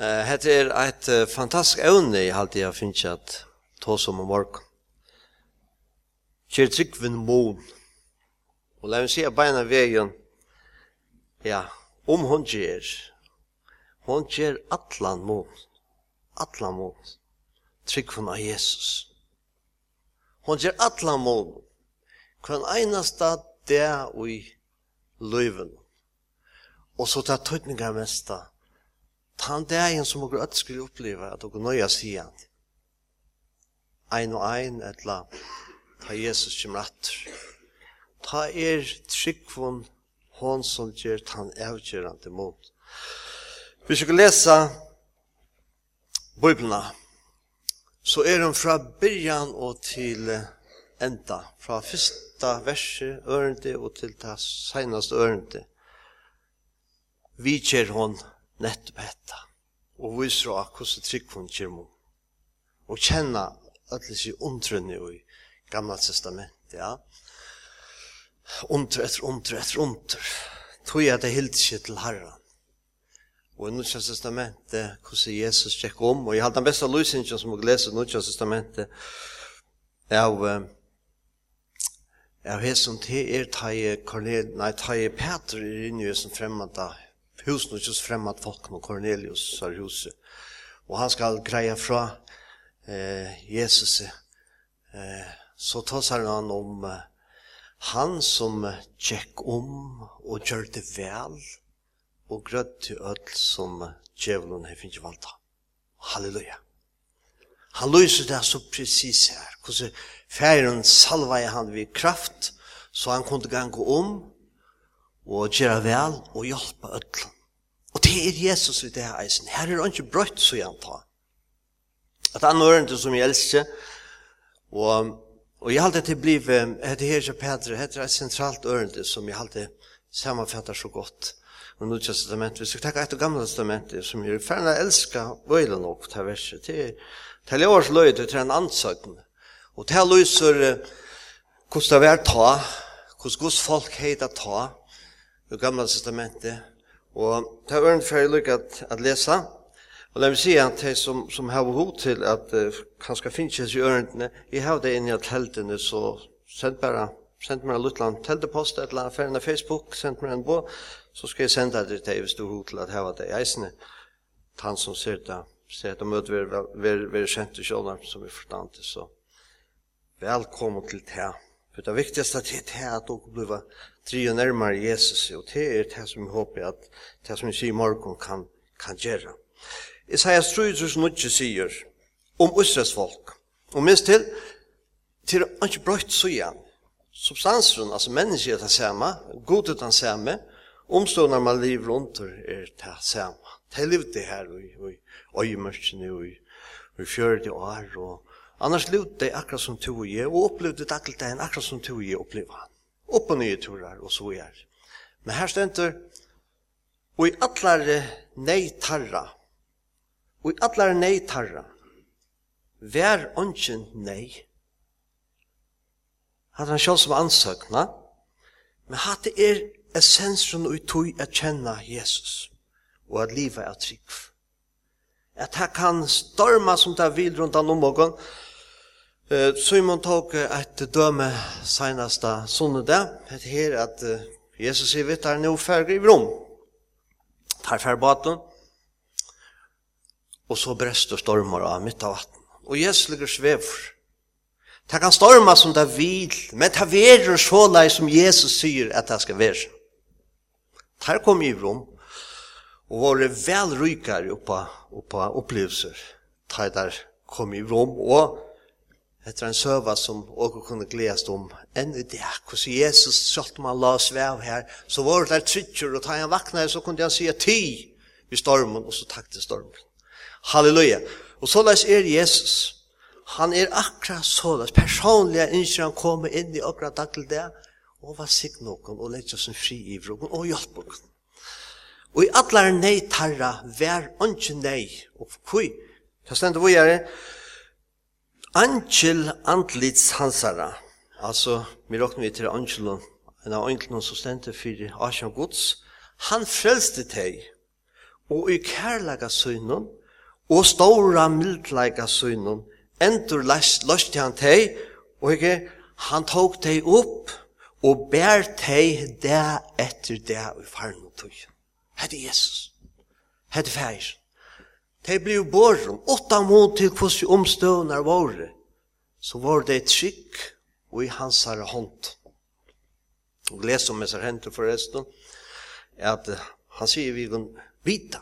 Hette er et fantastisk evne i halte jeg finnes at ta som om morgen. Kjer tryggvinn mån. Og la meg si at beina veien, ja, om hun gjør, hun gjør atlan mån. Atlan mån. Tryggvinn av Jesus. Hun gjør atlan mån. Kvann einasta det og i løyven. Og så tar tøytninga mesta Tan dagen som okkur öll skulle uppleva at okkur nøya sian. Ein og ein etla ta Jesus kjem rattur. Ta er tryggvun hon som gjer tan avgjerande mot. Vi skal lesa Bibelna. Så er hon fra byrjan og til enda. Fra fyrsta verset ørende og til det senaste ørende. Vi kjer hon nettopp hetta. Og viser av hvordan tryggvun kjermon. Og kjenna alle sig undrunni i gamla testament, ja. Undr etter undr etter undr. Tog jeg det helt ikke til herren. Og i Nutsjans testamentet, hvordan Jesus tjekk om, og jeg hadde den beste løsningen som jeg leser i Nutsjans testamentet, av av hesson til er taie Cornel, nei, taie Peter er inne i som fremmede husen og just fremmat folk med Cornelius har huset. Og han skal greie fra eh, Jesus. Eh, så tar han om eh, han som tjekk om og gjør det vel og grøtt til ødel som djevelen har finnet valgt. Halleluja. Han løser det så precis her. Hvordan færen salva han vid kraft så han kunne gange om og gjøre vel og hjelpe ødelen. Og det er Jesus i det her eisen. Her er han ikke brøtt, så jeg antar. At han er ikke som jeg elsker, og, og jeg halte til bliv, det her ikke Petre, er et sentralt ørende som jeg halte sammenfatter så godt. Og nå til testamentet, hvis jeg tenker etter gamle testament, som jeg er ferdig elsker, vøyler nok til verset, det til, til års løy, det er en ansøkning. Og til løyser, hvordan det er ta, hvordan Guds folk heter ta, i gamla testamentet. Og det er en lykke at, at lese. Og la meg si at de som, som har behov til at uh, kanskje finnes i ørendene, jeg har det inne i teltene, så send bare, send meg en luttland teltepost, et eller annet ferdig Facebook, send meg en bå, så skal jeg sende det til deg hvis du har behov til at ha det i eisene. Han som ser det, ser det møte vi er, er, kjent i kjønner som er forstand til, så velkommen til det. For det viktigste er det at dere blir drie nærmere Jesus, og det er det som jeg håper at det som jeg sier i morgen kan, kan gjøre. Isaias 3, som ikke sier om Østres folk, og minst til, til å ikke brøyt så igjen. Substansen, altså mennesket er det samme, god er det samme, omstående man liv rundt er det samme. Det er livet det her, og i øyemørkene, og i fjørde år, og annars livet det akkurat som to og jeg, og opplevde det akkurat som to og jeg opplevde han upp og nye turar, og så er. Men her stender, og i allar nei tarra, og i allare nei tarra, vær ongen nei. Hatt han sjálf som ansøkna, men hatt det er essensen og tog at kjenna Jesus, og at livet er trygg. At her kan storma som det vil rundt an om morgen, Eh Simon tok ett döme senaste söndag. Det här att Jesus säger vet där nu färg i Rom. Tar färbaten. Och så bräster stormar av mitt av vatten. Och Jesus ligger svever. Det kan storma som det vil, men det verer så lei som Jesus sier at det skal være. Tar kom i Rom, og var vel rykere oppa, oppa opplevelser. Der kom i Rom, og Etter en søva som åker kunne gledast om, enn i det, hos Jesus, selv man la oss vev her, så var det der trykker, og ta han vakna, så kunne han sige ti i stormen, og så takte stormen. Halleluja. Og så les er Jesus. Han er akkurat så les, personlig, innskjer han komme inn i akkurat dag til det, og var sikk noen, og lette oss en fri i vrogen, og hjelp noen. Og i atler nei tarra, vær ikke nei, og kui, hva stendet vi er? Angel Antlits Hansara. Altså, vi råkner vi til Angelen, en av Angelen som stendte for Asjan Guds. Han frelste deg, og i kærlega synen, og ståra mildlega synen, endur løst han deg, og ikke, han tok deg opp, og bær deg det etter det i farne tog. Hette Jesus. Hette færg. De ble borren, åtta mot til hvordan omstøvner våre, så var det trygg og i hans herre hånd. Og les om hans herre forresten, at han sier vi kan vita,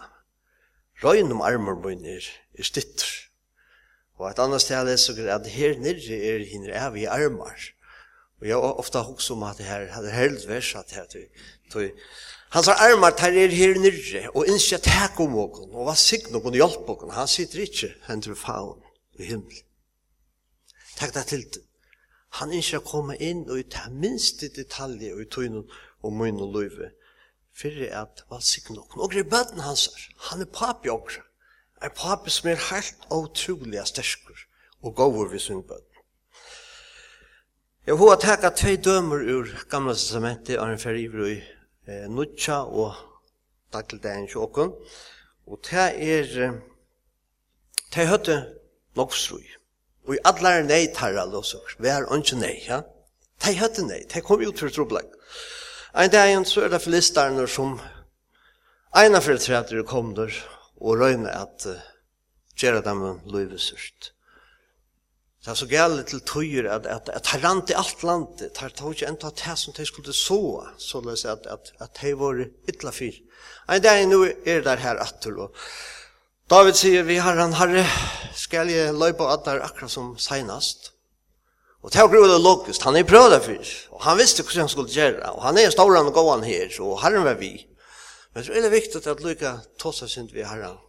røyen om armer er, er stytter. Og et annet sted jeg leser at her nere er hinner evige armer. Og jeg har ofte hokst om at det her, hadde helst helvers at her her, Hans armar tar er her nyrre, og innskje tak om okon, og hva sign okon og hjelp okon. Han sitter ikke hendur faun i himmel. Takk deg til det. Han innskje å komme inn og ta minste detalje og i tøynun og munn og løyve, fyrir at hva sign okon. Og i bøten hans er, han er papi okra, er papi som er helt utrolig sterskur og gåvor vi sin bøten. Jeg har teka tvei dømer ur gamla testamentet, og en ferivru i eh, nutja og dagligdagen sjåkon. Og det er, det er høyde nokstrui. Og i allar nei tarra låsar, vi er ikke nei, ja? Det er nei, det kom ut for troblag. Ein dag ein så er det sum som eina fyrir treter kom der og røyne at uh, gjerra dem løyvesurt. Det er så gale til tøyer at, at, at det rant i alt landet, han tar ikke enda det som de skulle så, så løs at, at, at de var ytla fyr. Nei, det er nå er det her atter, og David sier, vi har han herre, skal jeg løypa at det akkurat som senast. Og det er grunnet logisk, han er prøvd fyr, og han visste hvordan han skulle gjøre, og han er stålen og gåan her, og herren var vi. Men det er veldig viktig at lukka tåsa synd vi herren,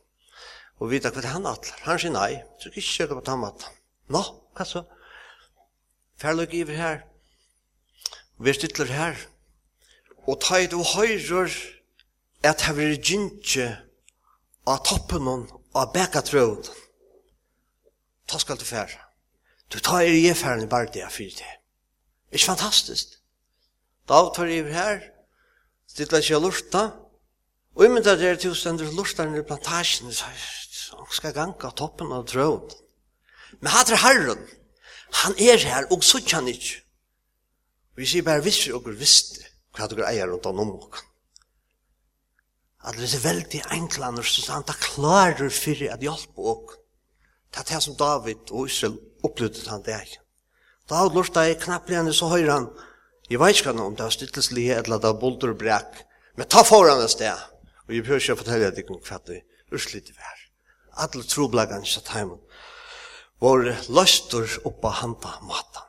og vita hva han atler, han sier nei, så ikke kjøkker på tammaten. Nå, hva så? Færløk iver her. Vi stytler her. Og ta i du høyrer at her vil gynnskje av toppen av bekatrøven. Ta skal du fær. Du tar i jefæren i bare det jeg. Ikke fantastisk. Da tar i her, Stytler ikke lurta, og imynda der til stender lurta i plantasjen, og skal ganga toppen av trøven. Men hatt er herren. Han er her, og så kjenner ikke. Vi sier bare, hvis vi ikke visste hva dere eier rundt om noen. At det er veldig enklander, så han tar klarer for at hjelpe oss. Det er det som David og Israel opplevde han det ikke. Da har lort deg knappligen, så høyre han, jeg vet ikke om det var stittelslige, eller det var bolder og brekk, men ta foran et sted. Og jeg prøver ikke å fortelle deg hva det er urslitt det var. Alle troblaggene satt hjemme vår løster oppa handa matan.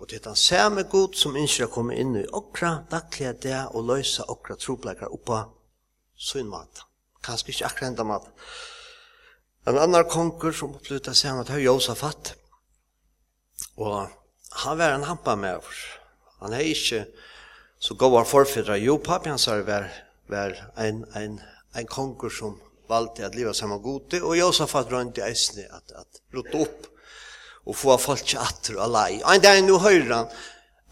Og det er den samme god som innskjer å komme inn i okra, daglige det og løse okra trobleikar oppa sin mat. Kanskje ikke akkurat enda mat. En annan konkur som opplutta seg han at høy Josafat, og han var en hampa med oss. Han er ikke så god han forfedra. Jo, papi hans var, var en, en, en konkur som valde at leva saman gode, og Josafat rønte eisne at, at rotta opp og få folk atter og alai. Ein dag nu høyrer han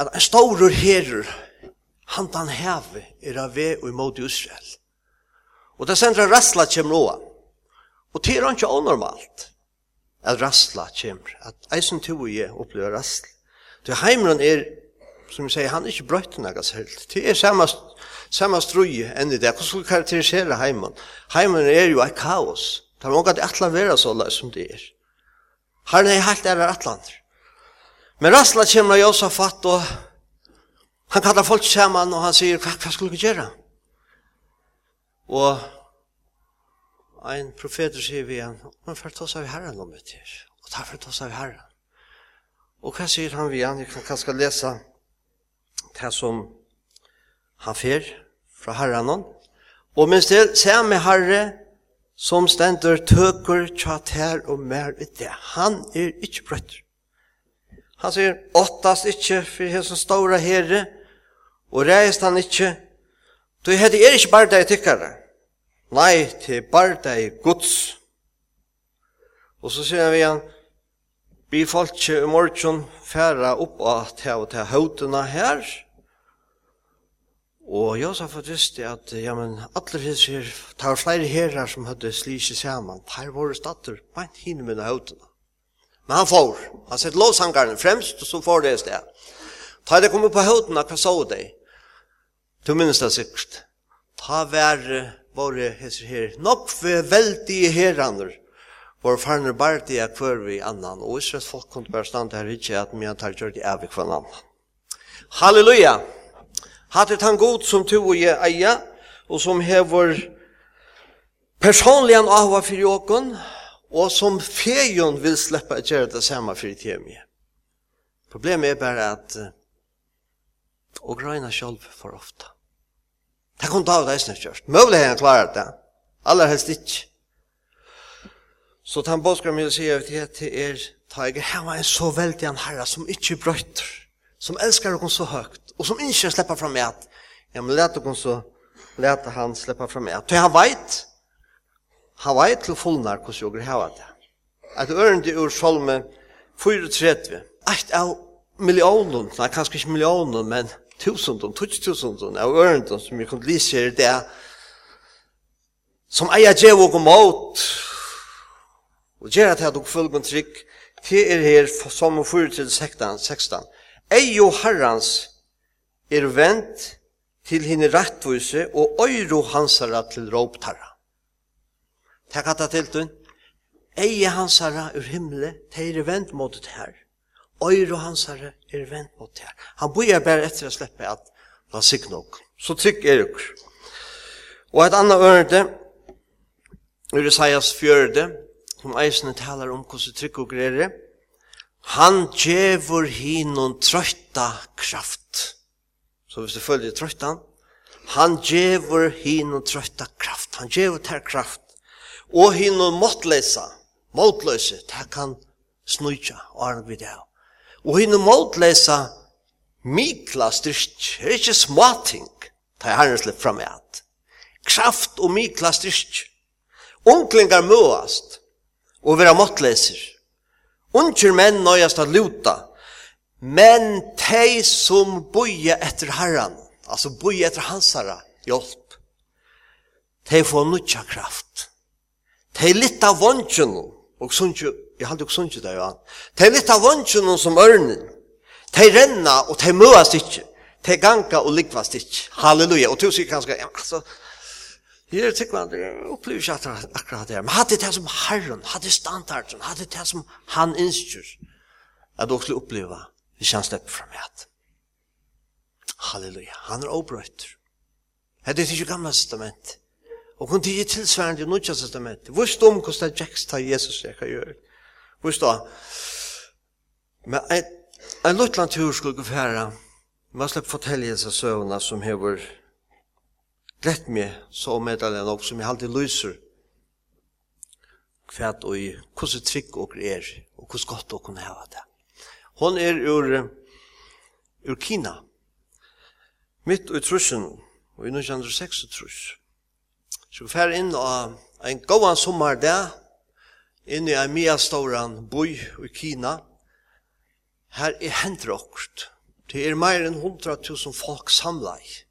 at en stor herrer, han han heve er av ve og imot Israel. Og det sender rassla kjem roa. Og det er ikke onormalt at rassla kjem. At eisen to og jeg opplever rassla. Det heimren er, som jeg sier, han er ikke brøyt noe helt. Det er samme Samma strøye enn i det. Hvordan skulle karakterisere heimen? Heimen er jo et kaos. Det er mange at atlan vera så løs som det er. Her er helt er atlander. Men rastla kommer Josafat og han kallar folk saman og han sier, hva, hva skulle vi gjøre? Og ein profeter sier vi han, man for ta seg av herren om det her. Og ta for ta seg av herren. Og hva sier han vi han? Jeg kan kanskje lese det som han fer fra herren, og minst det samme herre som stender tøker tjatt her og mer i det. Han er ikke brøtt. Han sier, åttast ikke for hans store herre, og reist han ikke. Du heter, er ikke bare deg tykkere. Nei, til bare deg gods. Og så sier vi han, blir folk i morgen færa opp av til og til høytene her, Og Josef har visst at, ja, men, alle hese her, det var flere herrer som hadde slik saman, der var det stater, beint hinne med høytene. Men han får, han sett lovsangaren fremst, og så får det sted. Ta det kommer på høytene, hva så det? Du minnes det sikkert. Ta vær, våre hese her, nok ved veldige herraner, våre farner bare de er kvør vi annan, og Israels folk kunne bare stande her ikke, at vi har tatt gjort i evig for en annan. Halleluja! Halleluja! Hatt han god som to og jeg eia, og som hever personlig en ahva for jåkon, og som fejon vil slippe å gjøre det samme for tjemi. Problemet er bare at og grøyna sjálf for ofta. Det kom David eisen kjørst. Møvlig har han klarat det. Aller helst ikke. Så tan bådskram vil si at det er ta jeg hava en så veldig en herra som ikke brøyter som elskar oss så högt och som inte släpper fram med att ja men lät oss så lät han släppa fram med att han vet han vet till fullnar hur så går det att örnde ur salme 430 ett av miljonen nej kanske inte miljoner men tusenden tusen av örnden som vi kan läsa det som eier djev og mot og gjerra at jeg tok følgen trygg. Til er her som 4 til 16 Eio herrans er vent til henne rettvise og øyro hansara til råptarra. Takk at det du. Eie hansara ur himle, det er vent mot det her. Øyro hansara er vent mot det her. Han bøyer bare etter å slippe at la sig nok. Så trygg er dere. Og et annet ørende, Ur Isaias fjörde, som eisne talar om hvordan trygg og grere, Han djevor hinun trøytta kraft. Så hvis du følger trøyttan, han djevor hinun trøytta kraft. Han djevor ter kraft. Og hinun måttlesa, måttløse, ter kan snutja, arn vid det. Og hinun måttlesa, mikla styrst, er ikke småting, ta herren slipp fram et. Kraft og mikla styrst. Onklingar møast, og vera måttleser Unger menn nøyast at luta, men de som boje etter herran, altså boje etter hans herra, hjelp, de får nutja kraft. De litt av vondtjen, og sunnje, jeg hadde jo sunnje det, ja. De litt av vondtjen som ørnen, de renna og de møast ikkje, de ganga og likvast ikkje. Halleluja, og du sier kanskje, ja, altså, Her er sikkert opplever ikke akkurat det. Men hadde det som Herren, hadde standarden, hadde det som han innstyr, at du skulle oppleve det han slipper fra meg. Halleluja, han er obrøyter. Det er ikke gamle testament. Og kun det er tilsværende i nødja testament. Hvor stum hvordan det er jækst til Jesus jeg kan gjøre. Hvor stå? Men en, en luttland tur skulle gå fære, man slipper fortelle seg søvnene som hever glett meg så medalja nok som jeg alltid lyser kvært og i hvordan trygg og er og hvordan godt og kunne hava det. Hon er ur, ur Kina. Mitt i trusen, og i 1906 trus. Så vi fær inn av en gåan sommar der, inn i en mye stauran boi i Kina. Her er hendrokt. Det er mer enn 100.000 folk samleik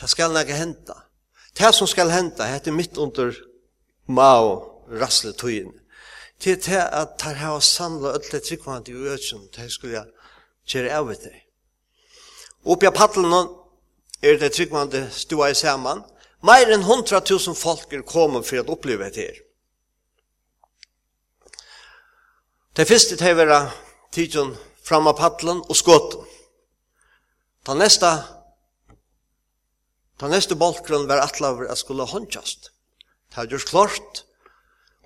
Det skal nægge henta. Det som skal henta, heter mitt under Mao rassle tøyen. Det er det at det har samla ölle tryggvand i økjen, det skulle jeg kjere av det. Oppi av paddelen er det tryggvand stua i saman. Mer enn tusen folk er kommet for å oppleve det her. Det første til å være tidsen fram av paddelen og skåten. Ta neste Ta neste bolkron var atlaver at skulle håndkjast. Ta gjørs klart,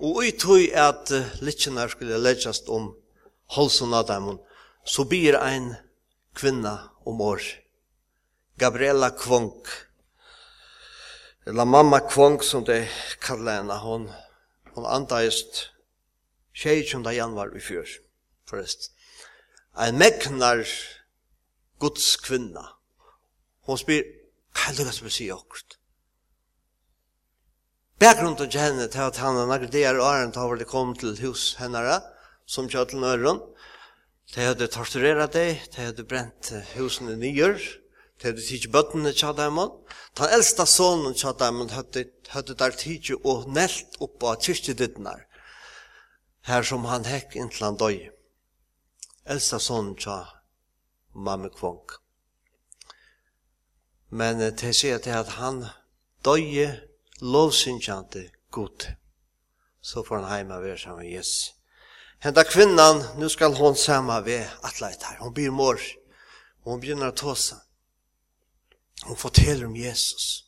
og uttøy at litjenar skulle leggjast om holsen av dem, så blir ein kvinna om år. Gabriella Kvonk, eller mamma Kvonk som det kallar henne, hon, hon andaist 16. januar i fjör, forrest. Ein megnar Guds kvinna. Hon spyr, Hva er det som vil si akkurat? Bakgrunden til henne til at han har det er åren til å komme til hus henne, som kjøtt til nøyren. De hadde torturerat deg, de hadde brent husene nyer, de hadde tidsi bøttene tja daimon. Den eldsta sonen tja daimon hadde, hadde der tidsi og nelt opp av kyrkjedittnar, her som han hekk inntil han døy. Eldsta sonen tja mamme kvonk men det sier til at han døye lovsynkjante god. Så får han heima ved sammen med Jesus. Henda kvinnan, nu skal hon sama ved atleit her. Hon blir mor. Hon begynner å tåsa. Hon forteller om Jesus.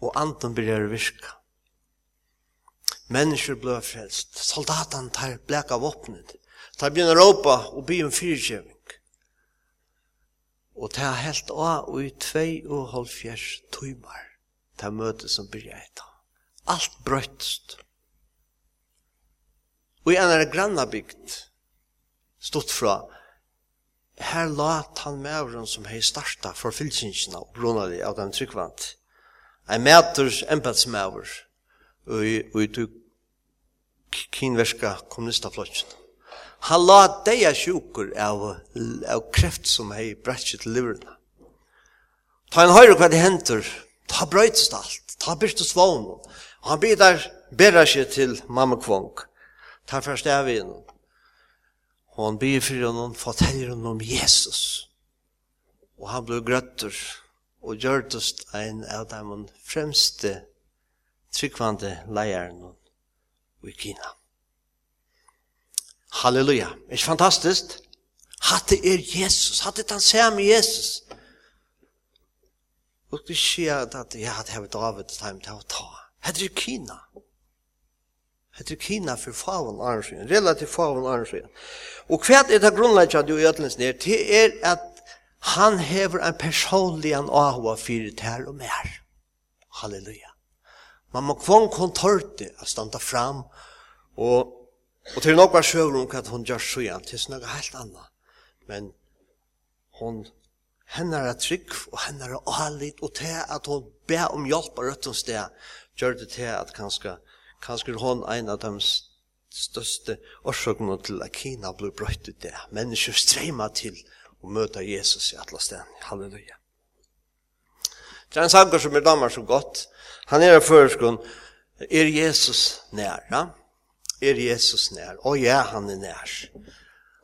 Og anten blir å virka. Mennesker blir frelst. Soldaten tar blek av åpnet. Tar begynner å råpa og be om fyrkjøving. Og det har helt av i tvei og halvfjers tøymar. Det er møtet som byrja etter. Alt brøttst. Og i en av grannabygd stått fra her lat han mævren som hei starta for fylkingsina og brunna di av den tryggvant. Ein mætur embedsmæver og i, og i kinverska kommunistaflotjen. Han la deia sjukur av, av kreft som hei bretsi til liverna. Ta en høyre hva det hentur, ta brøytest alt, ta byrst og svån. Og han bidar berra seg til mamma kvong. Ta først av inn. Og han byr for henne, forteller henne om Jesus. Og han ble grøtter og gjørtest en av de fremste tryggvande leierne i Kina. Halleluja. Er ikke fantastisk? Hatte er Jesus. Hatte han samme Jesus. Og vi sier at ja, det har David time til å ta. Hette er Kina. Hette er Kina for faven Arnsøyen. Relativt faven Arnsøyen. Og hva er det grunnleggjende i Øtlens nere? Det er at han hever en personlig an ahua for det her og mer. Halleluja. Man må kvong kontorte å standa fram og Og til nokva sjøver om hva hun gjør søyan, til snakka helt anna. Men hun, hennar er trygg, og hennar er åhallit, og til at hun be om hjelp av rødt og sted, gjør det til at kanskje, kanskje hun ein av de største årsøkene til at Kina ble brøtt ut det. Mennesker strema til å møte Jesus i alle stedene. Halleluja. Det er en sanger som er damer så godt. Han er i føreskånd. Er Jesus nær, Ja? er Jesus nær? Å ja, han er nær.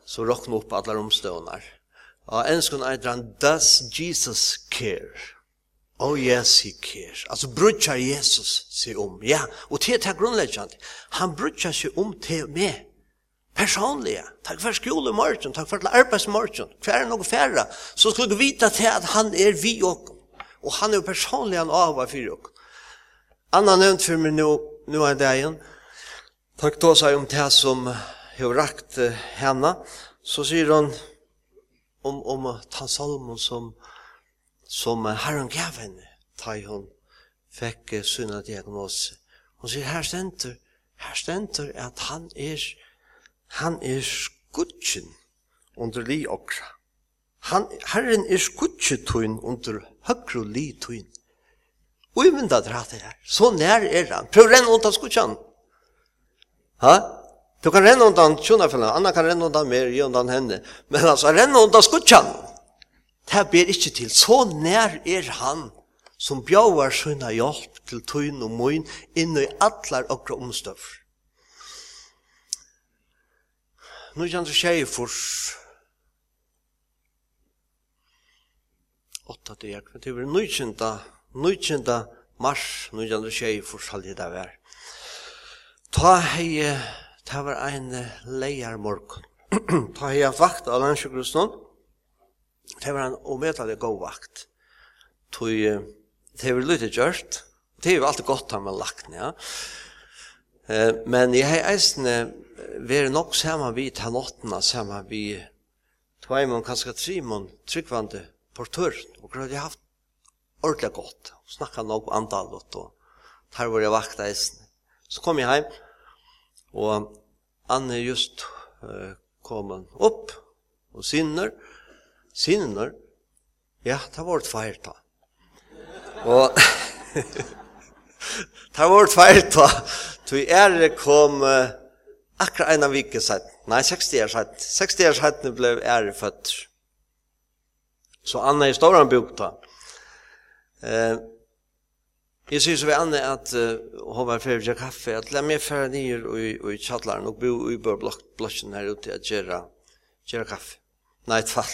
Så råkne opp alla romstånar. Og en skon er han, does Jesus care? Oh yes, he cares. Altså, brudjar Jesus seg om. Ja, og til det er grunnleggjant. Han brudjar seg om til meg. Personliga. Takk for skole morgen, takk for arbeidsmorgen. Hver er noe færre. Så skal du vite til at han er vi og Og han er jo personlig han av og fyrir og. Anna nevnt for meg nå, nå er det igjen. Takk då seg om det som har rakt henne, så sier hun om, om den salmen som, som Herren gav henne, da hun fikk sunna diagnose. Hun sier, her stenter, her stenter at han er, han er skutjen under li okra. Han, herren er skudgetøyn under høyre li tun. Og i mynda dratt det her. Så nær er han. Prøv å renne undan skudgen. Ha? Du kan renna undan tjonafellene, Anna kan renna undan mer, gi undan henne. Men altså, renna undan skutjan. Det ber ikke til. Så nær er han som bjauar sina hjelp til tøyn og møyn inn i allar okra omstøv. Nu kan du tjei for åtta til jeg, det var nøykjenta nøykjenta mars, nu kan du tjei for salgida vær. Ta hei, ta var ein leiar morgon. ta hei vakt av landsjøkrusnon. Det var en omedelig god vakt. Tog, det var lite gjørst. Det var alltid godt han var lagt, ja. Eh, men jeg hei eisne vært nok saman vi ta nottena, saman vi tveimon, kanskje trimon, tryggvande portør. Og grad jeg haft ordentlig godt. Snakka nok om andalot og tar jeg vakt eisne. Så kom jeg hjem, og Anne er just uh, kom opp, og sinner, sinner, ja, det var et feir da. Og det var et feir da, tog er kom uh, akkurat en av vike sett, nei, 60 år sett, 60 år sett ble er født. Så Anne er i storan bok da. Uh, Jeg synes vi annet at uh, hun var ferdig til kaffe, at la meg ferdig nyer og i tjattlaren og bo i bør blokken her ute at gjøre, gjøre kaffe. Nei, et fall.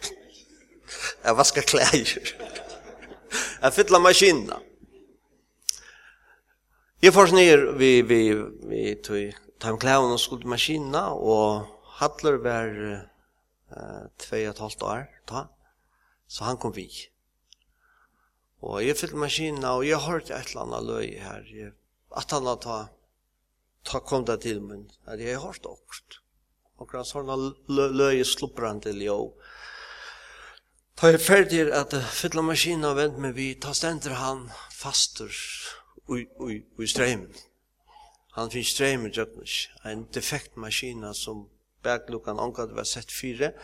jeg vasker klær. jeg fytler maskinen. Jeg får nyer vi, vi, vi tog ta om klærene og skulle maskinen, og Hadler var uh, 2,5 år, ta. så han kom vidt. Og jeg fyllte maskinen, og jeg hørte et eller annet løy her. Jeg, at han hadde ta, ta kom det til min, at jeg hørte åkt. Og han sånne løy, løy slupper han til jo. Ta jeg ferdig at fyllte maskinen og vent med vi, ta stender han faster i ui, ui streimen. Han finnes streimen, en defekt maskina som baklukkan omkant var sett fire,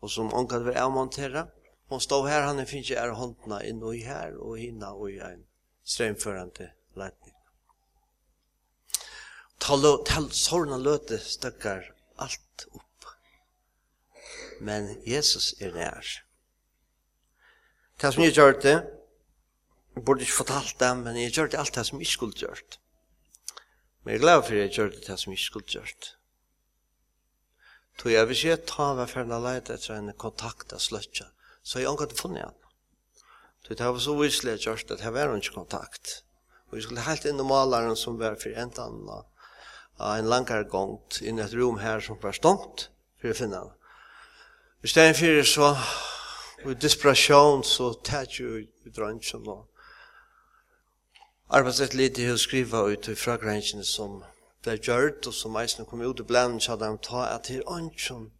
og som omkant var avmonteret. Hon stod her, han finnes er håndene inn og her, og hinna og i en strømførende leitning. Tal sorna løte støkker alt opp. Men Jesus er nær. Det som jeg gjør det, jeg burde ikke fortalt det, men jeg gjør det alt det som jeg skulle gjort. Men jeg er glad for at jeg gjør det det som jeg skulle gjort. Tog jeg vil si at ta meg for å leite etter en kontakt av sløtja så jeg omgått funnet han. Så det var så viselig at gjørst at jeg var ikke kontakt. Og jeg skulle helt inn i malaren som var for en annen av en langere gongt inn i et rom her som var stångt for å finne han. I stedet for det så i desperation så tæt jo i drøntjen og arbeidet litt i å skrive ut i grensene som ble gjørt og som eisen kom ut i blænden så hadde de ta at det er ønsken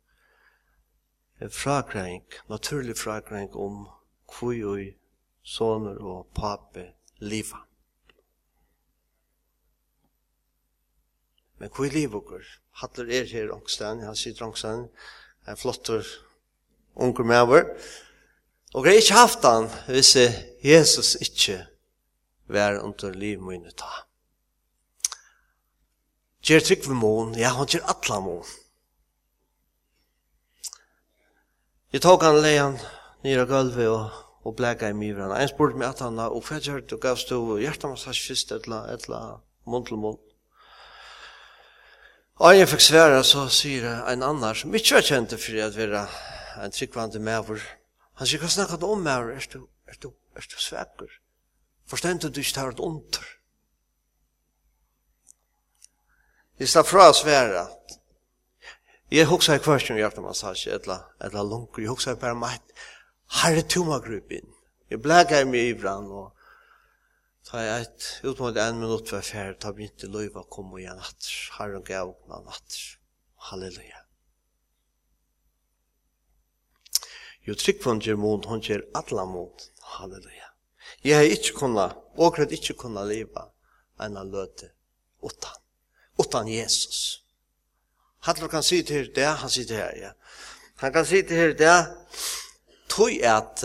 en frakræng, naturlig frakræng om hvor og soner og pape liva. Men kvui livokur, hattler er her ångstan, han sitter ångstan, en flottur unger mever, og jeg ikke haft han hvis Jesus ikke var under livmøyne ta. Gjer trygg ved mån, ja, han gjer atla mån. Jeg tok han leian nere av gulvet og, og bleka i myvran. En spurte meg at han, og hva gjør du gavst du hjertamassasj fyrst, etla, etla, munn til munn. Og jeg fikk svære, så sier en annar, som ikke var kjent for at være en tryggvande mever. Han sier, hva snakka du om mever? Er du, er du, er du svekker? Forstend du ikke tar et ondt? Jeg slapp fra å svære Jeg husker i kvørst om hjertemassasje, eller, eller lunker. Jeg hugsa bare meg, at herre tuma gruppen. Jeg blæga meg i brann, og ta jeg et, ut mot en minutt for fjerde, ta begynte løyva å komme igjen atter. Herren gav åpna atter. Halleluja. Jo tryggvann gjør mot, hun gjør alle mot. Halleluja. Jeg har ikke kunnet, og jeg har ikke kunnet leva enn løte utan, utan Jesus. Halleluja Hattler kan sitte her det han sitter her, ja. Han kan sitte her det tog at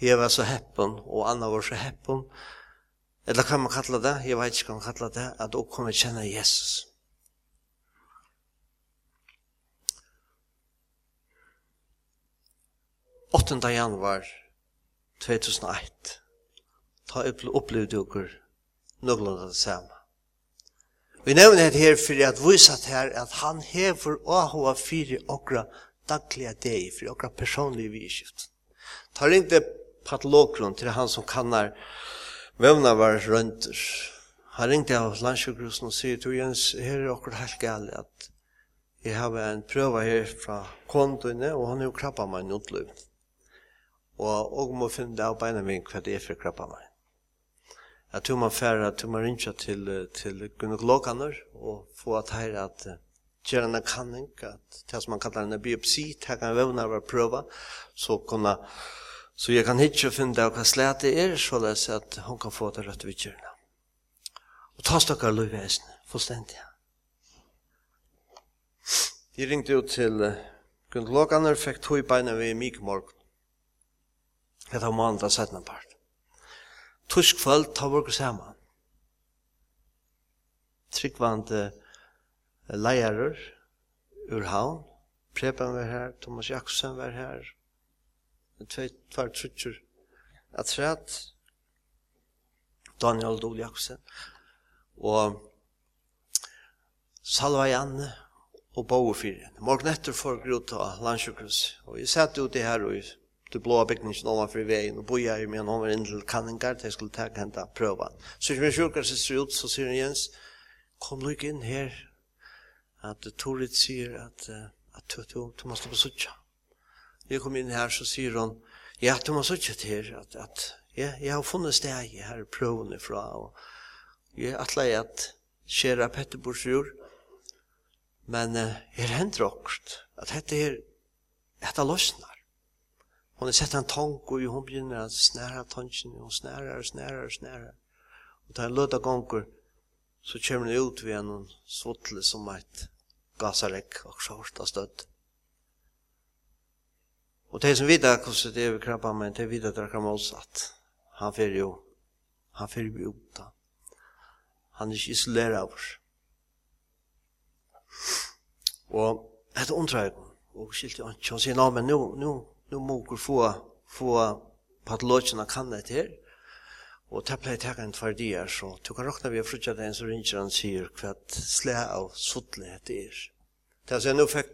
jeg var så heppen, og Anna var så heppen, eller kan man kalla det, jeg vet ikke hva man kalla det, at hun kommer kjenne Jesus. Åttende januar 2001, ta opplevd dere nøglanda det samme. Vi nevner det her for at vi satt her at han hever og hva fire okra daglige deg, for okra personlige vidskift. Ta ringte patologron til han som kannar vevna var rønter. Han ringte av landsjøkrosen og sier, «Tog Jens, her er okra helt gale at jeg har en prøve her fra kontoene, og han er jo krabba meg nødløy. Og, og må finne det av beina min hva det er for krabba meg at du man færa, du må rinja til, til gynekologaner og få at her at gjøre en kanning, at det som man kallar en biopsi, det kan vevna var prøva, så kunna, så jeg kan hitje finne hva slet det er, så les at hun kan få det rødt vidtjørna. Og ta stakkar løyvesen, fullstendig. Jeg ringte ut til gynekologaner, fikk tog beina vi i mykmorg, Det var mandag 17 part tusk kvöld ta vårt saman. Tryggvande leierer ur havn, Preben var her, Thomas Jakobsen var her, tvei tvar trutjer atræt, Daniel Dole Jakobsen, og Salva Janne og Bauer Fyre. Morgen etter får jeg av landsjukhus, og jeg satt ute her og du blåa byggningen ovanför veien, og boja ju med honom var in kanningar til jeg skulle ta hända prövan. Så som jag sjukar så ut så sier Jens kom du ikke inn her, at Torit säger att at du, du, du måste på suttja. Jeg kom inn her, så sier hun, ja du må suttja til her, at, at ja, jeg har funnet steg her prövan ifrån og jeg er jag at skjera Petterbors jord, men uh, er hendt rokt at dette her dette løsner. Hon har sett en tank och hon begynner att snära tanken och snärar och snärar och snärar. Och tar en löda gånger så kommer hon ut vid en svottle som ett gasaräck och av stöd. Och de som vidare kostar det över krabba men det vidare drar man oss att han får ju han får ju ut han är inte isolerad av oss. Och det undrar jag och skilt jag inte. Hon säger, nej men nu, nu nu moker få, få patologina kan det her, og det pleier teka en tvær dier, så du kan råkna vi frutja den så ringer han sier hva slæ av sotlen hette er. Det er altså, nu fikk,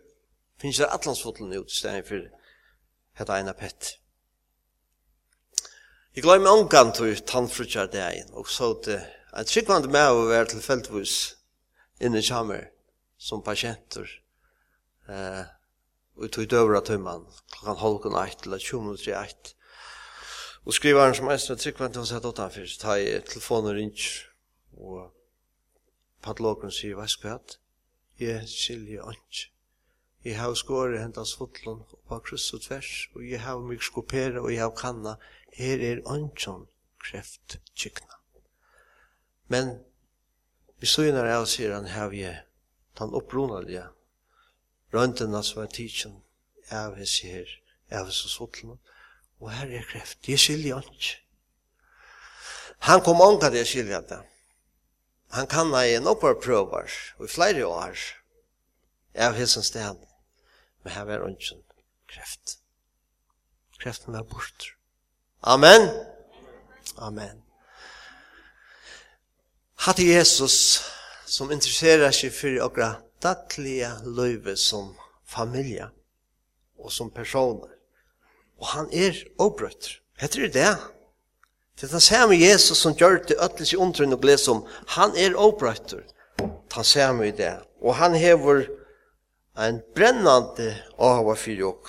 finnes det atlansfotlen ut, stedet for hette ena pett. Jeg glemmer omgang til tannfrutja dagen, og så det en tryggvand med å være til feltvis inne i kjammer som patienter. Eh, og tog døvra tøyman klokkan halvkon eit eller tjo minutter i eit og skrivaren som eisne tryggvant han sett åttan fyrir ta i telefonen rinj og padlokeren sier veis kvæt jeg skilje anj jeg hau skåre hentas fotlon oppa kryss og tvers og jeg hau mig skopere og jeg hau kanna her er anjon kreft kykna men vi søgnar av sier han hau jeg tan opprunalige røntena som er tidsen av hans her, av hans sotlene, og her er kreft. Det skiljer han ikke. Han kom ånka det skiljer det. Han kan ha en opparprøver, og i flere år, av hans sted, men her var ikke kreft. Kreften er bort. Amen. Amen. Hatt Jesus, som interesserar seg for okra dagliga livet som familja och som personer. Och han är obrött. Heter det det? Det han säger med Jesus som gör det ötlis i ontron och gläs om. Han är obrött. Han säger med det. Och han hever en brännande av för och.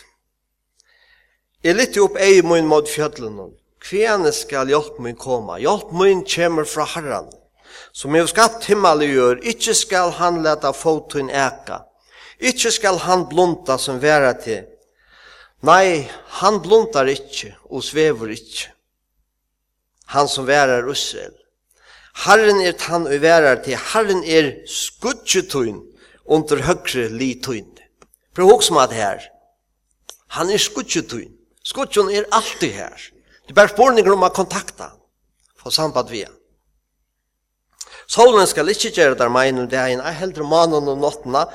Jag lytte upp ej mun mod fjödlen. Kväne skall hjälp min komma. Hjälp min kommer från herran som hefur skapt himmel og jord, ikkje skal han leta fotun eka, ikke skal han blunta som vera til. Nei, han bluntar ikke og svever ikke. Han som verar Israel. Herren er han og verar til, Herren er skudgetun under høgre litun. Prøv å huske meg her. Han er skudgetun. Skudgetun er alltid her. Det er bare spørninger om å kontakta han. Få samband vi han. Solen skal ikke gjøre der meg innom det her, jeg heldur mannen og nottene.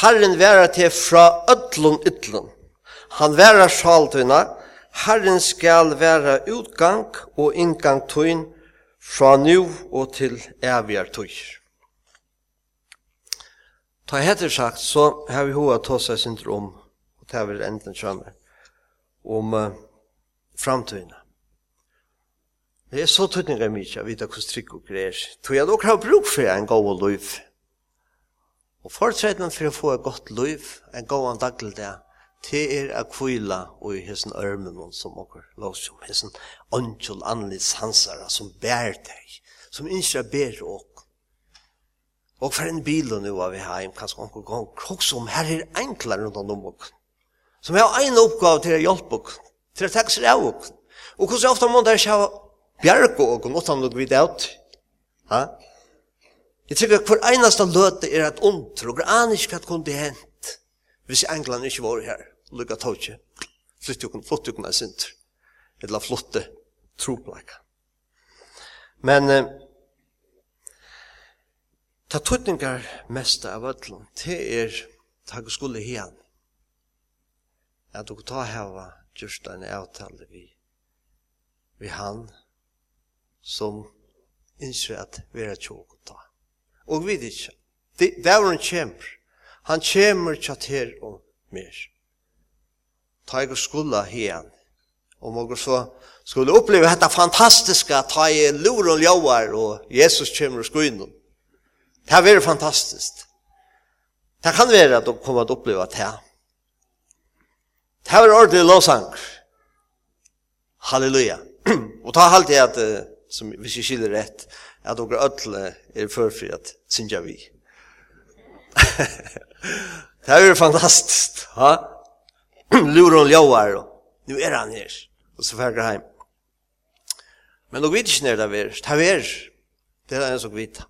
Herren være til fra ødlun ytlun. Han være sjaltøyna. Herren skal være utgang og inngang tøyn fra nu og til evigere tøy. Ta heter sagt, så har vi hoa ta seg syndrom, og ta vi enden kjønner, om uh, framtøyna. Det er så tøtninga mykje, jeg vet hvordan trygg og greier. Tog jeg nok har bruk for en god liv. Og fortredden for å få et godt liv, en god daglig dag, det er å kvile og i hessen ørmen som åker lås om hessen åndkjøl annerledes sansere som bærer deg, som ikke er bedre åk. Og for en bil og nå er vi her, kanskje åker gang, også om her er enklere rundt om åk. Som har en oppgave til å hjelpe åk, til å takke seg av åk. Og hvordan ofte må dere kjøre bjerg og og utan nok vid out. Ha? Jeg tror at hver eneste løte er et ondt, og aner ikke hva kunne hent hvis England ikke var her, lukka tåkje, flytte jo kunne flotte jo kunne sint, eller flotte troplaka. Men eh, ta tuttningar mest av ödlån, det er takk skulle hian, at du ta hava just en avtale vi, vi han, som innser at vi er tjåk og ta. Og vi vet ikke. Det er hvor han kommer. Han kommer til og mer. Ta jeg og skulle hen. Og må så skulle oppleve dette fantastiske ta i lor og ljauar og Jesus kommer og sko innom. Det er veldig fantastisk. Det kan være at du kommer til å oppleve det her. Det er ordentlig lovsang. Halleluja. og ta halt i at uh, som hvis jeg skiller rett, at dere ødle er førfri at synja vi. det er jo fantastisk, ha? Lurer og ljauar, og nu er han her, og så ferger heim. Men dere vet ikke når det er, det er, det er en som vet.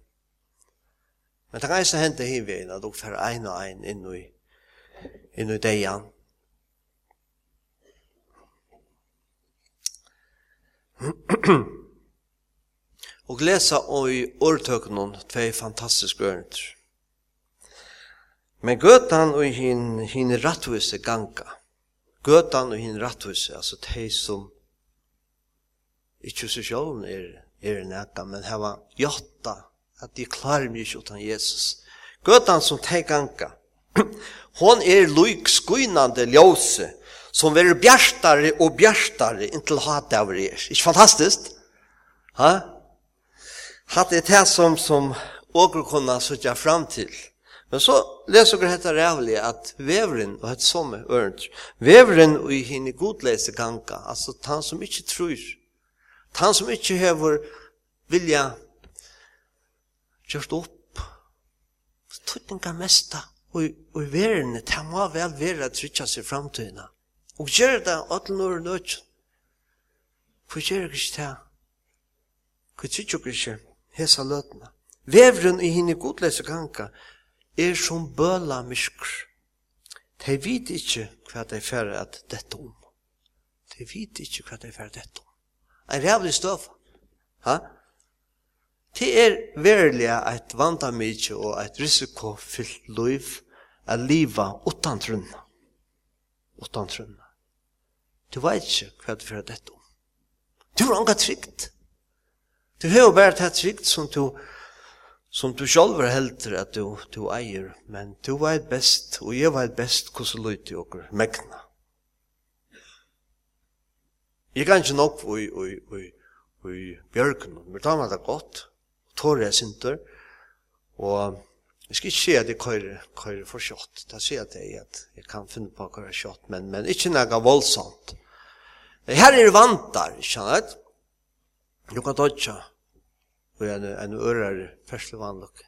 Men det kan ikke hente hivet, at dere fer ein og ein inn i, inn i deian. Mm-hmm. og lesa i årtøkenen tvei fantastiske ørner. Men gøtan og hin, hin rattvise ganga. Gøtan og hin rattvise, altså de som ikke så sjålen er, er nekka, men heva jotta at de klarer mye utan Jesus. Gøtan som de ganga, hon er loik skuinande ljose, som verir bjartare og bjartare inntil hatavri er. Ikke fantastisk? Ha? hatt det här som, som åker kunna söka fram till. Men så leser vi detta rävlig att vävren och ett som är örnt. Vävren och i henne godläse ganga, alltså han som inte tror. Han som inte hever vilja gjort upp. Tuttinga mesta och, i världen, det må väl vara att trycka sig framtiden. Og gjør det alle når og nødt. For gjør det ikke det. Hva tror ikke? hesa løtene. Vevren i henne godlese ganga er som bøla myskr. De vet ikke hva de færre at dette om. De vet ikke hva de færre dette om. En rævlig støv. Ha? Det er verlig et vandamidje og et risikofyllt liv a liva utan trunna. Utan trunna. Du vet ikke hva du fyrir dette om. Du er anga trygt. Du har bare tatt trygt som du, som du selv er heldur at du, du eier, men du vet best, og jeg vet best hvordan du i okker megna. Jeg kan ikke nok i, i, i, i bjørken, men da var det godt, tårer jeg sinter, og jeg skal ikke si at jeg kører, kører for kjøtt, da sier jeg til at jeg kan finne på å køyre kjøtt, men, men ikke noe voldsomt. Her er vantar, ikke sant? Du kan dodja og en, en ørere fersle vanlok.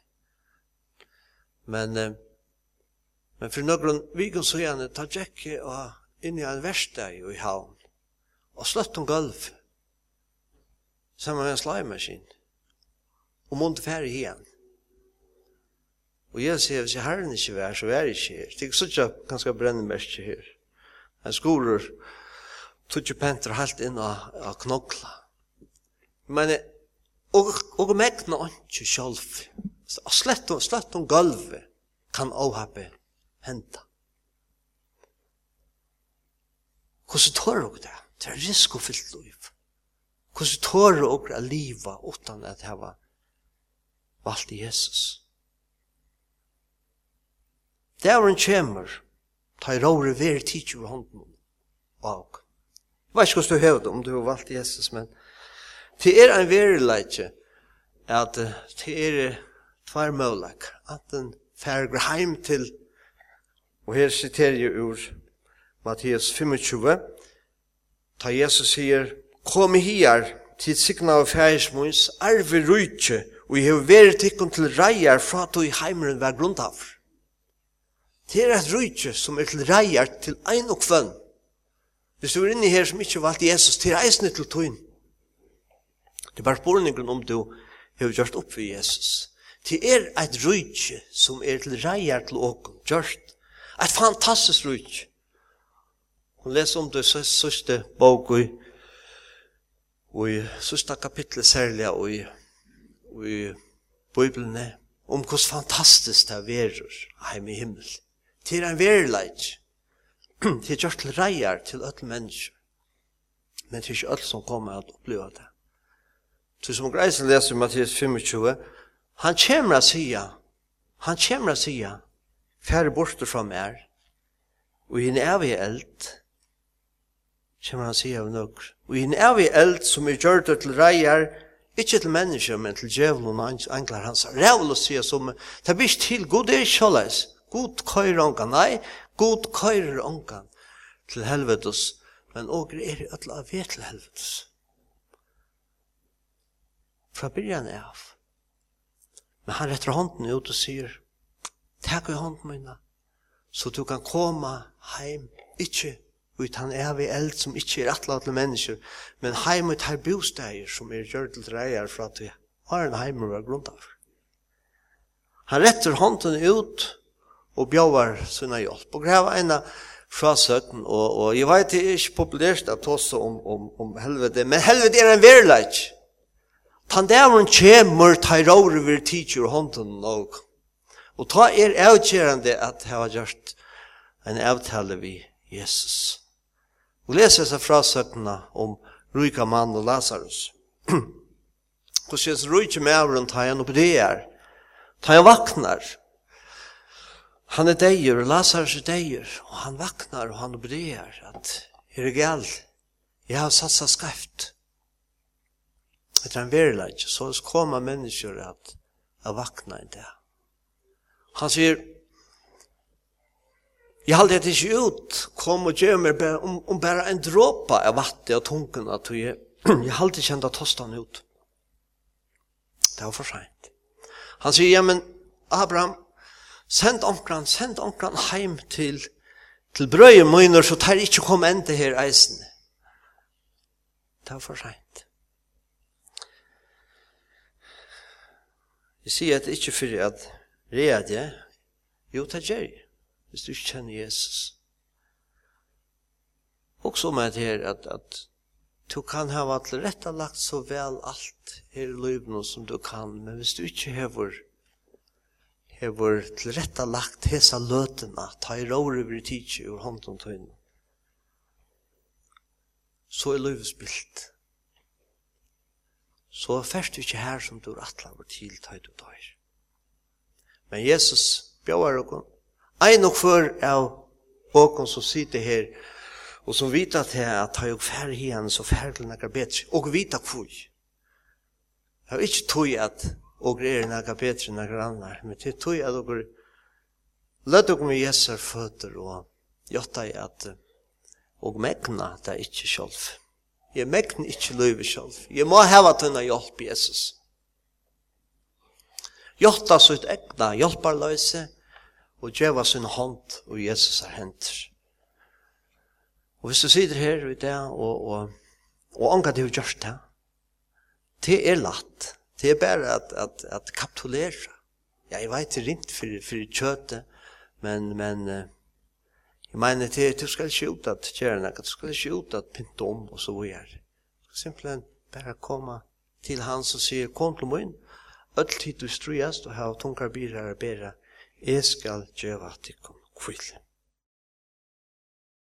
Men, men for noen vikon så gjerne ta tjekke og inn i en versteg i havn og slett om gulv sammen med en slimaskin og måtte færre igjen. Og jeg sier, hvis jeg herren ikke vær, så vær ikke her. Det er ikke sånn ganske brennemerske her. En skoler tog ikke penter helt inn av, av knokla men og og megna ikkje sjálv. Slett og slett om gulvet kan óhappe henta. Hvordan tårer dere det? Det er risikofyllt liv. Hvordan tårer dere å liva utan at hava valgt i Jesus? Det er en kjemmer, ta i råre veri tidsju hånden og. Jeg vet ikke hvordan du hører det, om du har valgt Jesus, men Det er en verileitje at det er tvær mølak. den færger heim til, og her siterer jeg ur Mattias 25, ta Jesus sier, Kom hier til signa av færismunns arve rujtje, og jeg har vært tikkun til reier fra at du i heimeren var grunntav. Det er et rujtje som er til reier til ein og kvann. Hvis du er inne her som ikke valgte Jesus, til reisne til tøyn. Det er bare spørningen om du har gjort opp for Jesus. Det er et rydtje som er til reier til åken, gjort. Et fantastisk rydtje. Hun leser om det sørste bok i, i sørste kapitlet særlig i, i Bibelen om hvordan fantastisk det er hjemme i himmel. Det er en verleid. Det er gjort til reier til alle mennesker. Men det er ikke alle som kommer til å oppleve det. Så som greisen leser i Mattias 25, han kommer å si, han kommer å si, færre bort fra meg, og i en evig eld, kommer han å si av några, og i en evig eld som er gjort til reier, Ikke til mennesker, men til djevelen og engler hans. Rævel å si som, det blir ikke til, god er ikke alles. God køyre ångan, nei, god køyre ångan til helvetes, men åker er i ødla av ved til helvetes fra byrjan av. Men han retter hånden ut og sier, takk i hånden mina, så du kan komme heim, ikkje ut han er vi eld som ikkje er atla til mennesker, men heim ut her bosteier som er gjør til dreier fra at vi har en heim og av. Han retter hånden ut og bjøver sinna hjelp. Og greva en fra søtten, og, og jeg vet det er ikke populært at også om, om, om helvete, men helvete er en verleik. Tan dævren kjemur tairaur vir teacher hånden og og ta er avkjerande at hava gjort en avtale vi Jesus. Og les hessa frasøkna om ruika mann og Lazarus. Hvor sies ruika mævren ta han oppe det er. Ta han vaknar. Han er deir, Lazarus er deir, og han vaknar og han oppe det er at her er galt. Jeg har satsa skreft etter en verilegg, så kommer mennesker at, at vakna i det. Han sier, Jeg halde det ikke ut, kom og gjør meg bare, om, om bare en dråpa av vatten og tungen, at jeg, jeg halde ikke enda tostan ut. Det var for sent. Han sier, ja, men Abraham, send omkran, send omkran heim til, til brøye møyner, så tar ikke kom enda her eisen. Det var for sent. Jeg sier at det ikke fyrir at reade, jo, det gjør jeg, hvis du ikke kjenner Jesus. Og så med det her at, at du kan ha vært rett og lagt så vel alt her i livet som du kan, men hvis du ikke hever hever til retta lagt hesa løtena, ta i råre over i tidsje ur hånden tøyne, så er løyvspilt så færst du ikke her som du er atlaver til tøyt og tøyr. Men Jesus bjør okon, ei nok før av okon som sitter her, og som vita til at tøy jo færre hien, så færre til nekka bedre, og vita kvui. Jeg har ikke tøy at og er nekka betre enn nekka annar, men det er at dere lød dere med Jesus føtter og jotta i at og megna det er ikke sjolv. Jeg mekner ikke løyve selv. Jeg må heva tunna hjelp, Jesus. Hjelta sitt egna hjelparløse, og djeva sin hånd, og Jesus er henter. Og hvis du sitter her i det, og, og, og angar det du gjørst det, det er latt. Det er bare at, at, at kapitulera. Ja, jeg vet det rint for, for kjøtet, men, men, Jeg mener, det du skal ikke ut at kjære du skal ikke ut at pynte om, og så videre. Simpelthen bare komme til han som sier, kom til min, öll tid du strujast og hava tungar byrar bera, jeg skal gjøre at djeva kom kvill.